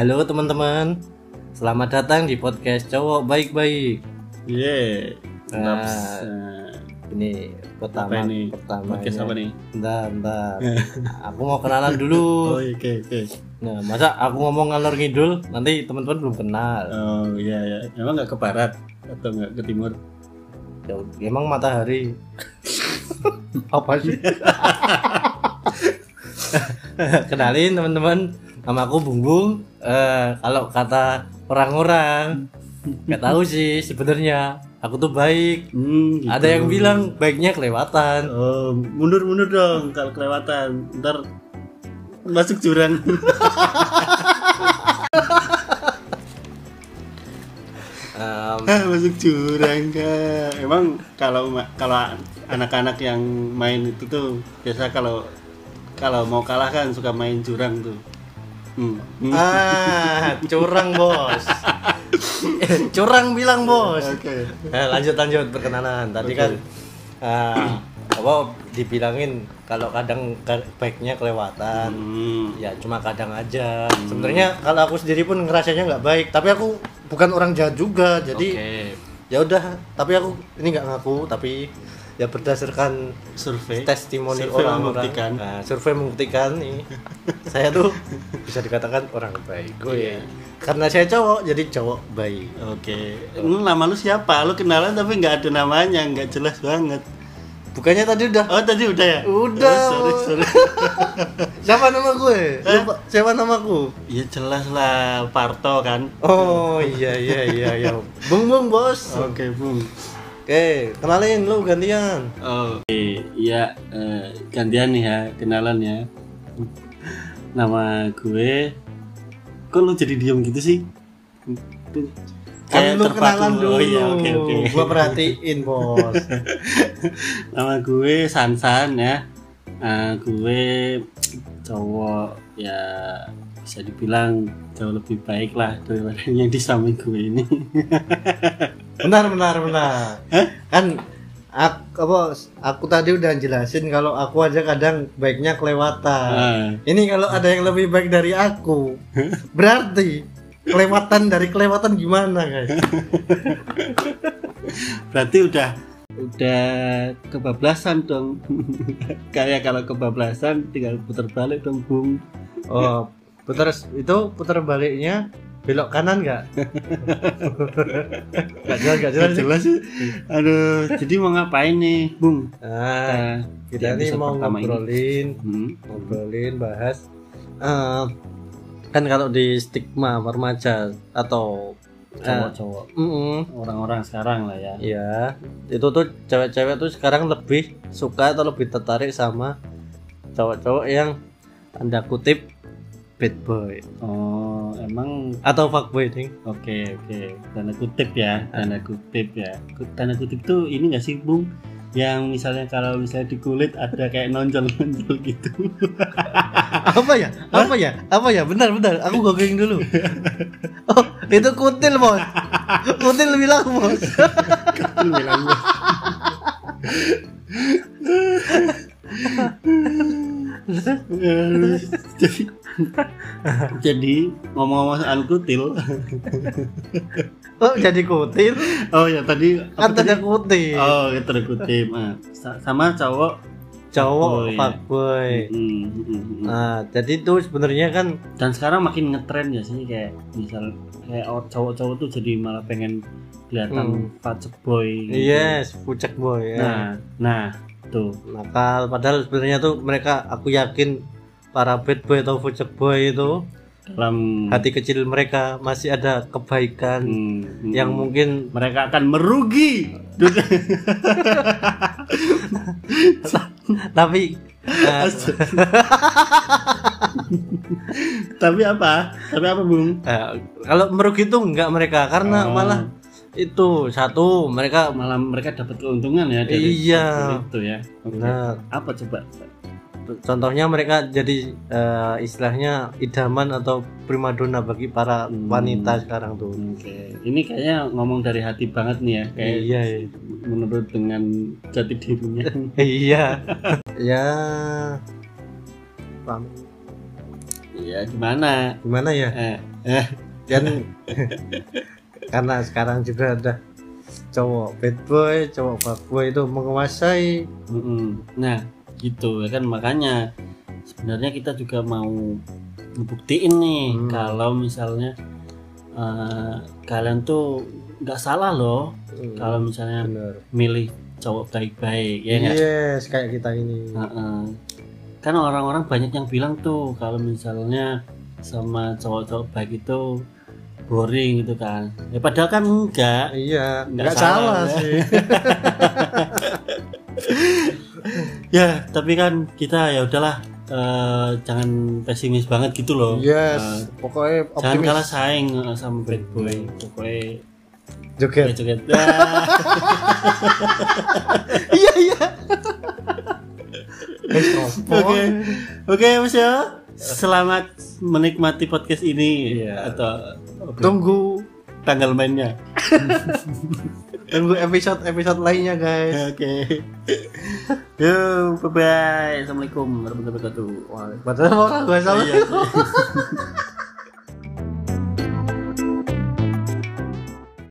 Halo teman-teman, selamat datang di podcast cowok baik-baik. Iya. Nah, Nah, ini pertama, Apa ini? pertama. podcast apa nih? Bentar, bentar. aku mau kenalan dulu. Oh, oke oke. Nah, masa aku ngomong ngalor ngidul, nanti teman-teman belum kenal. Oh iya ya. Emang nggak ke barat atau nggak ke timur? Ya, emang matahari. apa sih? Kenalin teman-teman, nama aku Bung Bung. Eh, kalau kata orang-orang, nggak tahu sih sebenarnya. Aku tuh baik. Hmm, gitu. Ada yang bilang baiknya kelewatan. Oh, mundur mundur dong kalau kelewatan. Ntar masuk jurang. Ah, masuk jurang kak. Emang kalau kalau anak-anak yang main itu tuh biasa kalau kalau mau kalah kan suka main jurang tuh. Hmm. Hmm. ah, curang bos. Curang bilang bos. Oke. Eh, lanjut lanjut perkenalan. Tadi Oke. kan ah, apa dibilangin kalau kadang baiknya kelewatan. Hmm. Ya cuma kadang aja. Sebenarnya kalau aku sendiri pun ngerasanya nggak baik. Tapi aku bukan orang jahat juga. Jadi Oke. Ya udah. Tapi aku ini nggak ngaku. Tapi ya berdasarkan Survei. testimoni Survei orang-orang. membuktikan. Nah, survei membuktikan nih. saya tuh bisa dikatakan orang baik. Gue Iya. karena saya cowok jadi cowok baik. Oke. Lu nama lu siapa? Lu kenalan tapi nggak ada namanya, nggak jelas banget. Bukannya tadi udah Oh tadi udah ya? Udah. Oh, sorry sorry. Siapa nama gue? Lupa. Siapa namaku? ya jelas lah Parto kan. Oh iya iya iya iya. Bung bung bos. Oke bung. Oke, kenalin lu gantian. Oh. Oke, iya eh, gantian nih ya kenalan ya. Nama gue. Kok lu jadi diem gitu sih? Kan lu terpaku. kenalan dulu. Oh iya oke oke. Gua perhatiin bos. Nama gue Sansan ya. Eh, gue cowok ya bisa dibilang jauh lebih baik lah daripada yang di samping gue ini. benar benar benar. Kan aku, apa, aku tadi udah jelasin kalau aku aja kadang baiknya kelewatan. Ah, Ini kalau ada yang lebih baik dari aku, berarti kelewatan dari kelewatan gimana guys? berarti udah udah kebablasan dong. Kayak kalau kebablasan tinggal putar balik dong, Bung. Oh, putar itu putar baliknya belok kanan nggak? Gak jelas gak jelas. Nggak jelas sih. Aduh, jadi mau ngapain nih, Bung? Nah, Kita kita nih episode mau pertama ini. ngobrolin, Hmm. ngobrolin bahas. eh, kan kalau di stigma remaja atau Cowok-cowok. Mm-mm, orang-orang sekarang lah ya. ya itu tuh cewek-cewek tuh sekarang lebih suka atau lebih tertarik sama cowok-cowok yang tanda kutip bad boy. Oh, emang atau fuckboy nih. Oke oke, tanda kutip ya, tanda kutip ya. Tanda kutip tuh ini nggak sih bung? Yang misalnya kalau misalnya di kulit ada kayak nonjol-nonjol gitu. apa ya? Apa ya? Apa ya? Benar benar. Aku googling dulu itu kutil bos kutil bilang bos Lu bilang gua. jadi jadi ngomong-ngomong soal kutil. oh jadi kutil Oh ya tadi kan tanda kutip Oh, ya tanda kutip. Ah, sa- sama cowok. Cowok fuckboy. Hmm, hmm, nah jadi itu sebenarnya kan dan sekarang makin ngetren ya sih kayak misal kayak cowok-cowok tuh jadi malah pengen kelihatan fat boy gitu. yes pucek boy ya. Nah nah tuh. Nakal. Padahal sebenarnya tuh mereka aku yakin para bad boy atau fucek boy itu dalam hati kecil mereka masih ada kebaikan hmm, hmm. yang mungkin mereka akan merugi tapi eh, tapi apa tapi apa bung eh, kalau merugi itu enggak mereka karena Oh. malah itu satu mereka malah mereka dapat keuntungan ya dari Iya. itu ya Oke. Benar. apa coba contohnya mereka jadi eh, istilahnya idaman atau primadona bagi para Hmm. wanita sekarang tuh Oke, ini kayaknya ngomong dari hati banget nih ya, kayak iya iya. menurut dengan jati dirinya. iya ya paham ya gimana Gimana ya? eh, eh. kan karena sekarang juga ada cowok bad boy cowok bad boy itu menguasai Mm-mm. nah gitu ya kan? Makanya sebenarnya kita juga mau ngebuktiin nih Hmm. kalau misalnya eh, kalian tuh nggak salah loh kalau misalnya bener milih cowok baik-baik ya yes kayak kita ini. Heeh. kan orang-orang banyak yang bilang tuh kalau misalnya sama cowok-cowok baik itu boring gitu kan. Ya padahal kan enggak. Iya Nggak nggak salah, salah, ya. sih ya tapi kan kita ya udahlah eh, jangan pesimis banget gitu loh. Yes Eh, pokoknya jangan optimis. kalah saing eh, sama bad boy. Pokoknya joget. joget. Ah, iya. Iya oke oke mas ya. Selamat menikmati podcast ini Iya. atau tunggu. Tanggal mainnya tunggu episode episode lainnya guys Oke. Yo, bye bye. Assalamualaikum warahmatullahi wabarakatuh. Gak salah Iya.